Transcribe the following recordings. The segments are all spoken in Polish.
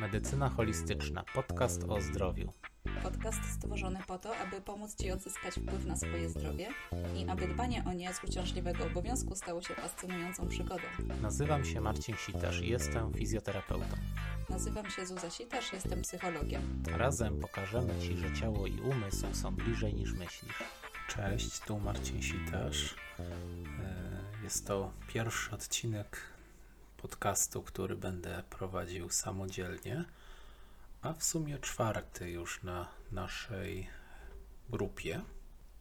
Medycyna holistyczna, podcast o zdrowiu. Podcast stworzony po to, aby pomóc Ci odzyskać wpływ na swoje zdrowie i aby dbanie o nie z uciążliwego obowiązku stało się fascynującą przygodą. Nazywam się Marcin Sitarz i jestem fizjoterapeutą. Nazywam się Zuza Sitarz, jestem psychologiem. Razem pokażemy Ci, że ciało i umysł są bliżej niż myślisz. Cześć, tu Marcin Sitarz. E, Jest to pierwszy odcinek podcastu, który będę prowadził samodzielnie, a w sumie czwarty już na naszej grupie.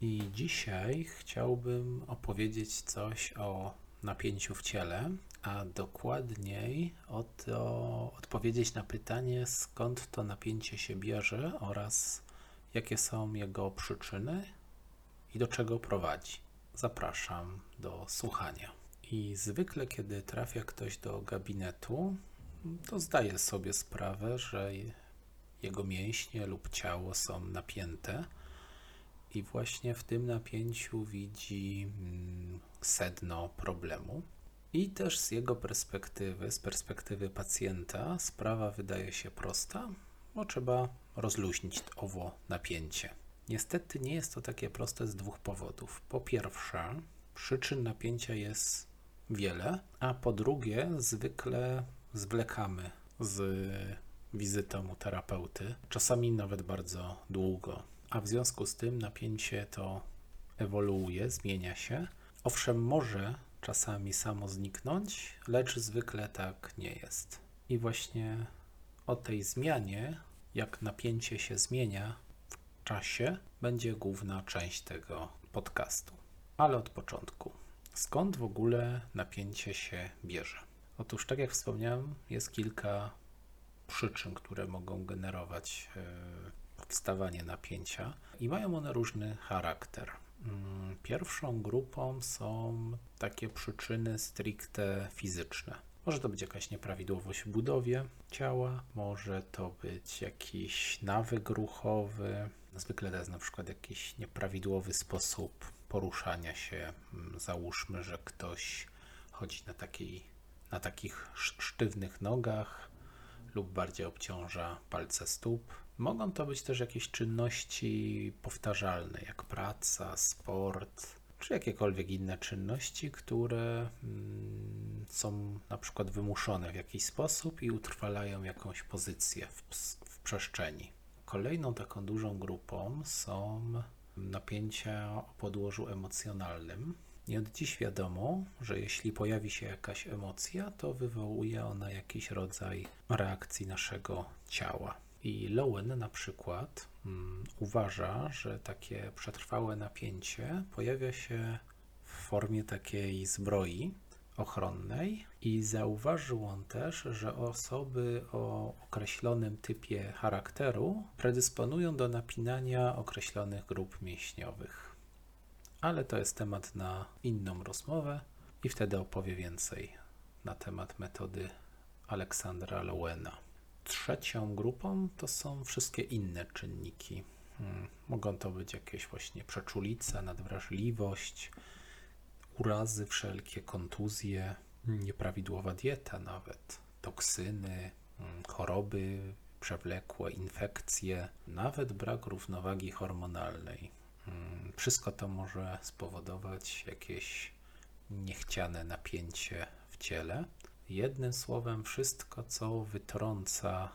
I dzisiaj chciałbym opowiedzieć coś o napięciu w ciele, a dokładniej o to odpowiedzieć na pytanie, skąd to napięcie się bierze oraz jakie są jego przyczyny i do czego prowadzi. Zapraszam do słuchania. I zwykle, kiedy trafia ktoś do gabinetu, to zdaje sobie sprawę, że jego mięśnie lub ciało są napięte, i właśnie w tym napięciu widzi mm, sedno problemu. I też z jego perspektywy, z perspektywy pacjenta, sprawa wydaje się prosta, bo trzeba rozluźnić owo napięcie. Niestety nie jest to takie proste z dwóch powodów. Po pierwsze, przyczyn napięcia jest wiele, a po drugie, zwykle zwlekamy z wizytą u terapeuty, czasami nawet bardzo długo. A w związku z tym napięcie to ewoluuje, zmienia się. Owszem, może czasami samo zniknąć, lecz zwykle tak nie jest. I właśnie o tej zmianie, jak napięcie się zmienia w czasie, będzie główna część tego podcastu. Ale od początku. Skąd w ogóle napięcie się bierze? Otóż, tak jak wspomniałem, jest kilka przyczyn, które mogą generować yy, wstawanie napięcia i mają one różny charakter. Mm, Pierwszą grupą są takie przyczyny stricte fizyczne. Może to być jakaś nieprawidłowość w budowie ciała, może to być jakiś nawyk ruchowy, zwykle to jest na przykład jakiś nieprawidłowy sposób poruszania się. Mm, Załóżmy, że ktoś chodzi na, takiej, na takich sz- sztywnych nogach lub bardziej obciąża palce stóp. Mogą to być też jakieś czynności powtarzalne, jak praca, sport, czy jakiekolwiek inne czynności, które mm, są na przykład wymuszone w jakiś sposób i utrwalają jakąś pozycję w, w przestrzeni. Kolejną taką dużą grupą są napięcia o podłożu emocjonalnym. I od dziś wiadomo, że jeśli pojawi się jakaś emocja, to wywołuje ona jakiś rodzaj reakcji naszego ciała. I Lowen na przykład mm, uważa, że takie przetrwałe napięcie pojawia się w formie takiej zbroi ochronnej i zauważył on też, że osoby o określonym typie charakteru predysponują do napinania określonych grup mięśniowych. Ale to jest temat na inną rozmowę i wtedy opowie więcej na temat metody Aleksandra Lowena. Trzecią grupą to są wszystkie inne czynniki. Hmm, Mogą to być jakieś właśnie przeczulica, nadwrażliwość, urazy wszelkie, kontuzje, nieprawidłowa dieta nawet, toksyny, mm, choroby przewlekłe, infekcje, nawet brak równowagi hormonalnej. Mm, Wszystko to może spowodować jakieś niechciane napięcie w ciele. Jednym słowem, wszystko, co wytrąca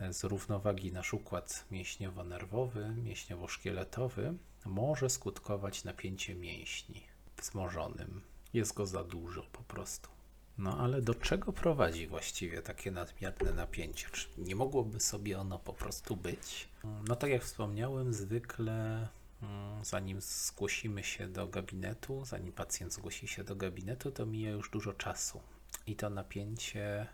e, z równowagi nasz układ mięśniowo-nerwowy, mięśniowo-szkieletowy, może skutkować napięciem mięśni wzmożonym. Jest go za dużo po prostu. No ale do czego prowadzi właściwie takie nadmierne napięcie? Czy nie mogłoby sobie ono po prostu być? No tak jak wspomniałem, zwykle mm, zanim zgłosimy się do gabinetu, zanim pacjent zgłosi się do gabinetu, to mija już dużo czasu. I to napięcie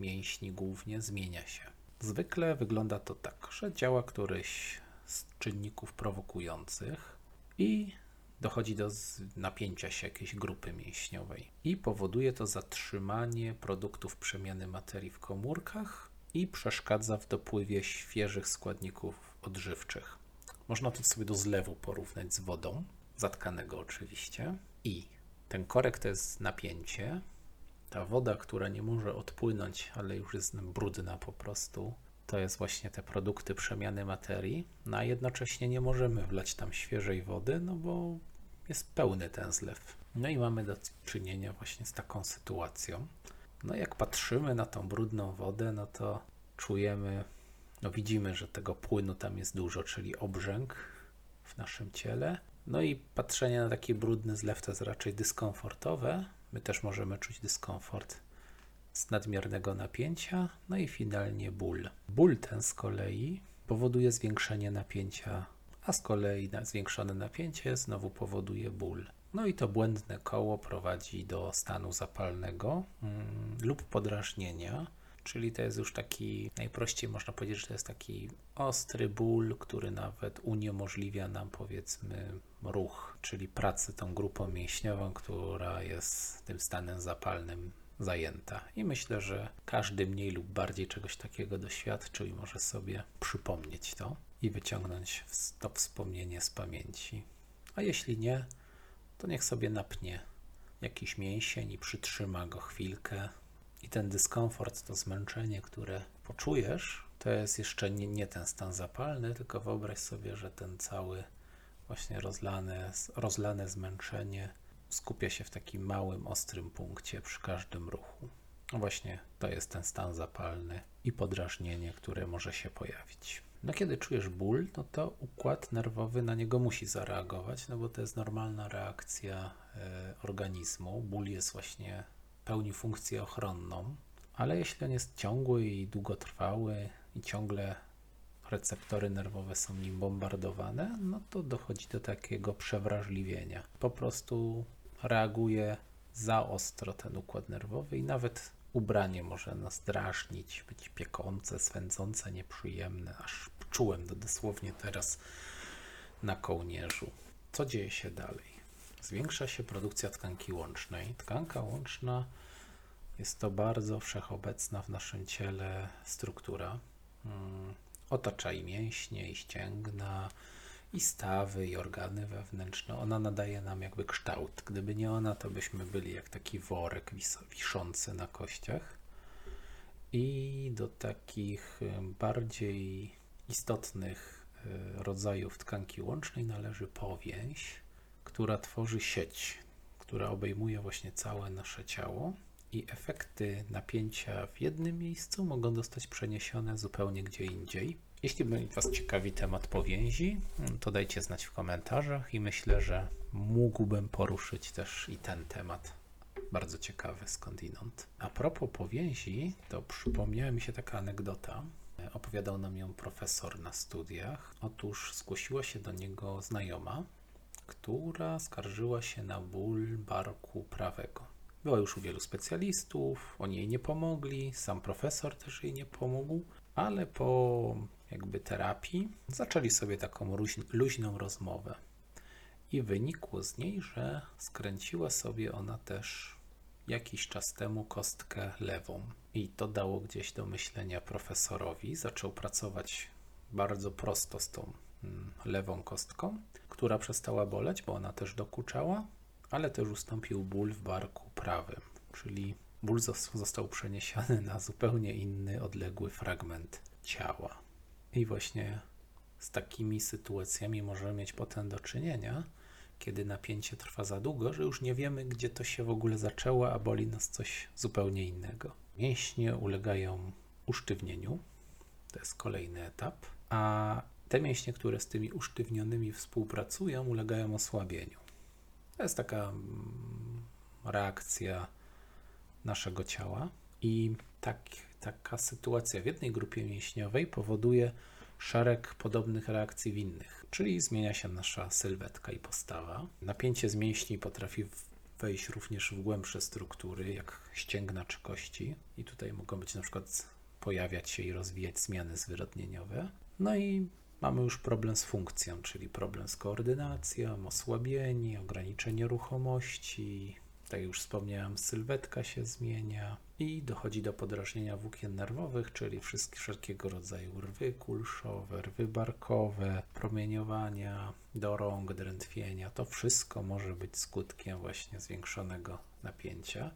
mięśni głównie zmienia się. Zwykle wygląda to tak, że działa któryś z czynników prowokujących i dochodzi do napięcia się jakiejś grupy mięśniowej i powoduje to zatrzymanie produktów przemiany materii w komórkach i przeszkadza w dopływie świeżych składników odżywczych. Można to sobie do zlewu porównać z wodą, zatkanego oczywiście. I ten korek to jest napięcie, ta woda, która nie może odpłynąć, ale już jest brudna po prostu, to jest właśnie te produkty przemiany materii, no a jednocześnie nie możemy wlać tam świeżej wody, no bo jest pełny ten zlew. No i mamy do czynienia właśnie z taką sytuacją. No jak patrzymy na tą brudną wodę, no to czujemy, no widzimy, że tego płynu tam jest dużo, czyli obrzęk w naszym ciele. No i patrzenie na taki brudny zlew to jest raczej dyskomfortowe. My też możemy czuć dyskomfort z nadmiernego napięcia, no i finalnie ból. Ból ten z kolei powoduje zwiększenie napięcia, a z kolei zwiększone napięcie znowu powoduje ból. No i to błędne koło prowadzi do stanu zapalnego mm, lub podrażnienia, czyli to jest już taki, najprościej można powiedzieć, że to jest taki ostry ból, który nawet uniemożliwia nam powiedzmy ruch, czyli pracę tą grupą mięśniową, która jest tym stanem zapalnym zajęta. I myślę, że każdy mniej lub bardziej czegoś takiego doświadczył i może sobie przypomnieć to i wyciągnąć to wspomnienie z pamięci. A jeśli nie, to niech sobie napnie jakiś mięsień i przytrzyma go chwilkę. I ten dyskomfort, to zmęczenie, które poczujesz, to jest jeszcze nie, nie ten stan zapalny, tylko wyobraź sobie, że ten cały właśnie rozlane, rozlane zmęczenie skupia się w takim małym, ostrym punkcie przy każdym ruchu. No właśnie to jest ten stan zapalny i podrażnienie, które może się pojawić. No kiedy czujesz ból, no to układ nerwowy na niego musi zareagować, no bo to jest normalna reakcja e, organizmu. Ból jest właśnie pełni funkcję ochronną, ale jeśli on jest ciągły i długotrwały i ciągle receptory nerwowe są nim bombardowane, no to dochodzi do takiego przewrażliwienia. Po prostu reaguje za ostro ten układ nerwowy i nawet ubranie może nas drażnić, być piekące, swędzące, nieprzyjemne, aż czułem to dosłownie teraz na kołnierzu. Co dzieje się dalej? Zwiększa się produkcja tkanki łącznej. Tkanka łączna jest to bardzo wszechobecna w naszym ciele struktura. Hmm, otacza i mięśnie, i ścięgna, i stawy, i organy wewnętrzne. Ona nadaje nam jakby kształt. Gdyby nie ona, to byśmy byli jak taki worek wiszący na kościach. I do takich bardziej istotnych e, rodzajów tkanki łącznej należy powięź, która tworzy sieć, która obejmuje właśnie całe nasze ciało i efekty napięcia w jednym miejscu mogą zostać przeniesione zupełnie gdzie indziej. Jeśli Was ciekawi temat powięzi, to dajcie znać w komentarzach i myślę, że mógłbym poruszyć też i ten temat. Bardzo ciekawy skądinąd. A propos powięzi, to przypomniała mi się taka anegdota. Opowiadał nam ją profesor na studiach. Otóż zgłosiła się do niego znajoma, która skarżyła się na ból barku prawego. Była już u wielu specjalistów, oni jej nie pomogli, sam profesor też jej nie pomógł, ale po jakby terapii zaczęli sobie taką luźną rozmowę. I wynikło z niej, że skręciła sobie ona też jakiś czas temu kostkę lewą. I to dało gdzieś do myślenia profesorowi. Zaczął pracować bardzo prosto z tą mm, lewą kostką, która przestała boleć, bo ona też dokuczała, ale też ustąpił ból w barku prawym, czyli ból został przeniesiony na zupełnie inny, odległy fragment ciała. I właśnie z takimi sytuacjami możemy mieć potem do czynienia, kiedy napięcie trwa za długo, że już nie wiemy, gdzie to się w ogóle zaczęło, a boli nas coś zupełnie innego. Mięśnie ulegają usztywnieniu, to jest kolejny etap, a te mięśnie, które z tymi usztywnionymi współpracują, ulegają osłabieniu. To jest taka mm, reakcja naszego ciała i tak, taka sytuacja w jednej grupie mięśniowej powoduje szereg podobnych reakcji w innych, czyli zmienia się nasza sylwetka i postawa. Napięcie z mięśni potrafi wejść również w głębsze struktury, jak ścięgna czy kości, i tutaj mogą być na przykład pojawiać się i rozwijać zmiany zwyrodnieniowe. No i mamy już problem z funkcją, czyli problem z koordynacją, osłabienie, ograniczenie ruchomości, tak jak już wspomniałem, sylwetka się zmienia i dochodzi do podrażnienia włókien nerwowych, czyli wszelkiego rodzaju rwy kulszowe, rwy barkowe, promieniowania do rąk, drętwienia. To wszystko może być skutkiem właśnie zwiększonego napięcia,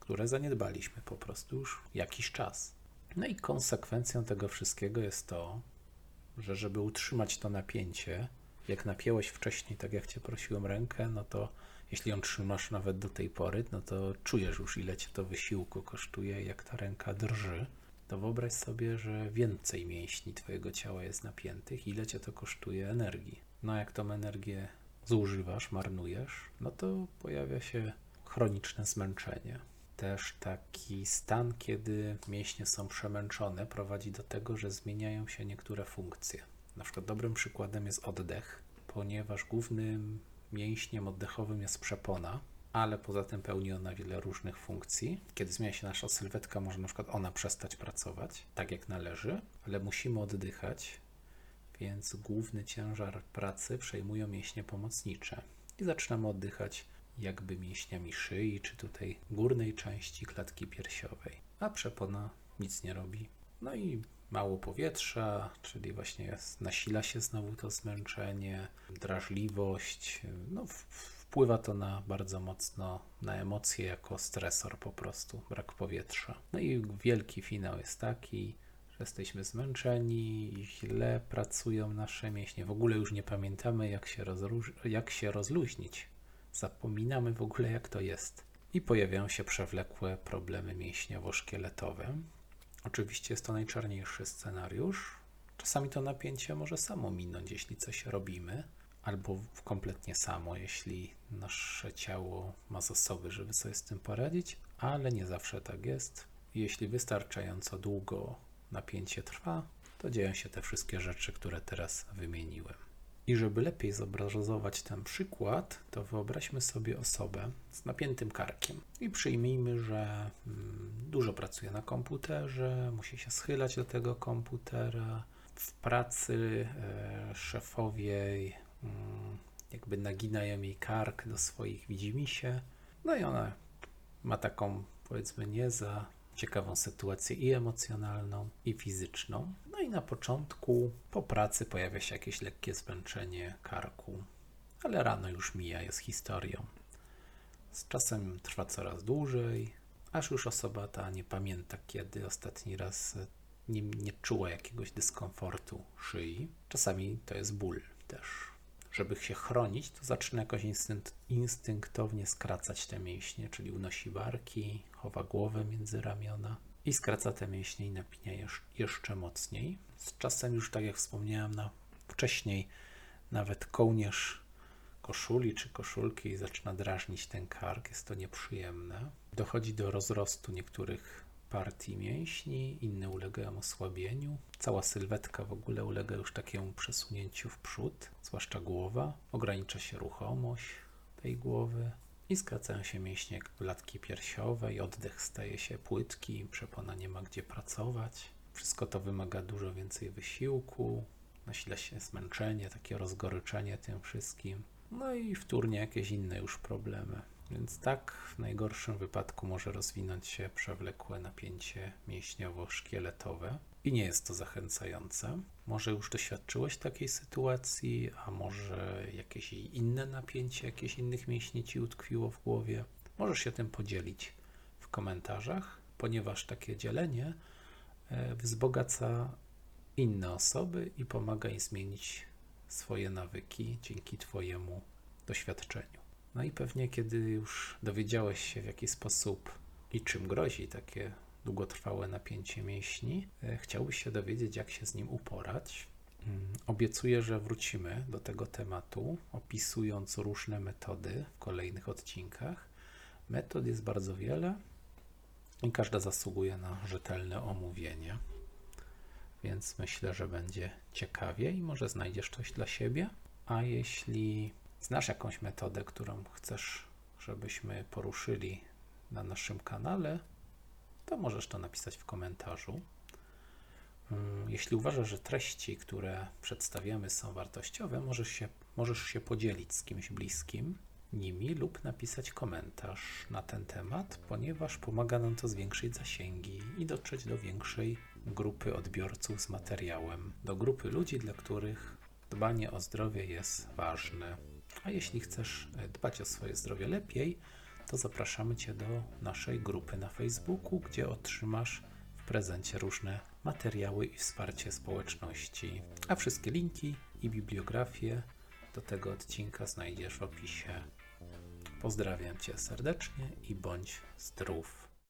które zaniedbaliśmy po prostu już jakiś czas. No i konsekwencją tego wszystkiego jest to, że żeby utrzymać to napięcie, jak napięłeś wcześniej, tak jak cię prosiłem rękę, no to jeśli ją trzymasz nawet do tej pory, no to czujesz już ile cię to wysiłku kosztuje, jak ta ręka drży. To wyobraź sobie, że więcej mięśni twojego ciała jest napiętych, ile cię to kosztuje energii. No jak tą energię zużywasz, marnujesz, no to pojawia się chroniczne zmęczenie. Też taki stan, kiedy mięśnie są przemęczone, prowadzi do tego, że zmieniają się niektóre funkcje. Na przykład dobrym przykładem jest oddech, ponieważ głównym mięśniem oddechowym jest przepona, ale poza tym pełni ona wiele różnych funkcji. Kiedy zmienia się nasza sylwetka, może na przykład ona przestać pracować tak jak należy, ale musimy oddychać, więc główny ciężar pracy przejmują mięśnie pomocnicze i zaczynamy oddychać jakby mięśniami szyi, czy tutaj górnej części klatki piersiowej, a przepona nic nie robi. No i mało powietrza, czyli właśnie nasila się znowu to zmęczenie, drażliwość, no wpływa to na bardzo mocno na emocje jako stresor po prostu, brak powietrza. No i wielki finał jest taki, że jesteśmy zmęczeni, źle pracują nasze mięśnie, w ogóle już nie pamiętamy jak się, jak się rozluźnić Zapominamy w ogóle, jak to jest. I pojawiają się przewlekłe problemy mięśniowo-szkieletowe. Oczywiście jest to najczarniejszy scenariusz. Czasami to napięcie może samo minąć, jeśli coś robimy, albo kompletnie samo, jeśli nasze ciało ma zasoby, żeby sobie z tym poradzić, ale nie zawsze tak jest. Jeśli wystarczająco długo napięcie trwa, to dzieją się te wszystkie rzeczy, które teraz wymieniłem. I żeby lepiej zobrazować ten przykład, to wyobraźmy sobie osobę z napiętym karkiem i przyjmijmy, że mm, dużo pracuje na komputerze, musi się schylać do tego komputera. W pracy e, szefowie mm, jakby naginają jej kark do swoich widzimisię, no i ona ma taką powiedzmy nie za ciekawą sytuację i emocjonalną, i fizyczną. No i na początku po pracy pojawia się jakieś lekkie zmęczenie karku, ale rano już mija, jest historią. Z czasem trwa coraz dłużej, aż już osoba ta nie pamięta, kiedy ostatni raz nie, nie czuła jakiegoś dyskomfortu szyi. Czasami to jest ból też. Żeby się chronić, to zaczyna jakoś instynkt, instynktownie skracać te mięśnie, czyli unosi barki, chowa głowę między ramiona i skraca te mięśnie i napina jeszcze mocniej. Z czasem już, tak jak wspomniałem na, wcześniej, nawet kołnierz koszuli czy koszulki zaczyna drażnić ten kark, jest to nieprzyjemne. Dochodzi do rozrostu niektórych partii mięśni, inne ulegają osłabieniu. Cała sylwetka w ogóle ulega już takiemu przesunięciu w przód, zwłaszcza głowa. Ogranicza się ruchomość tej głowy i skracają się mięśnie klatki piersiowej, oddech staje się płytki, przepona nie ma gdzie pracować. Wszystko to wymaga dużo więcej wysiłku, nasila się zmęczenie, takie rozgoryczenie tym wszystkim. No i wtórnie jakieś inne już problemy. Więc tak w najgorszym wypadku może rozwinąć się przewlekłe napięcie mięśniowo-szkieletowe i nie jest to zachęcające. Może już doświadczyłeś takiej sytuacji, a może jakieś inne napięcie, jakieś innych mięśni ci utkwiło w głowie. Możesz się tym podzielić w komentarzach, ponieważ takie dzielenie e, wzbogaca inne osoby i pomaga im zmienić swoje nawyki dzięki Twojemu doświadczeniu. No i pewnie, kiedy już dowiedziałeś się, w jaki sposób i czym grozi takie długotrwałe napięcie mięśni, e, chciałbyś się dowiedzieć, jak się z nim uporać. Mm, obiecuję, że wrócimy do tego tematu, opisując różne metody w kolejnych odcinkach. Metod jest bardzo wiele i każda zasługuje na rzetelne omówienie, więc myślę, że będzie ciekawie i może znajdziesz coś dla siebie. A jeśli znasz jakąś metodę, którą chcesz, żebyśmy poruszyli na naszym kanale, to możesz to napisać w komentarzu. Mm, jeśli uważasz, że treści, które przedstawiamy są wartościowe, możesz się, możesz się podzielić z kimś bliskim nimi lub napisać komentarz na ten temat, ponieważ pomaga nam to zwiększyć zasięgi i dotrzeć do większej grupy odbiorców z materiałem, do grupy ludzi, dla których dbanie o zdrowie jest ważne. A jeśli chcesz e, dbać o swoje zdrowie lepiej, to zapraszamy Cię do naszej grupy na Facebooku, gdzie otrzymasz w prezencie różne materiały i wsparcie społeczności. A wszystkie linki i bibliografię do tego odcinka znajdziesz w opisie. Pozdrawiam Cię serdecznie i bądź zdrów.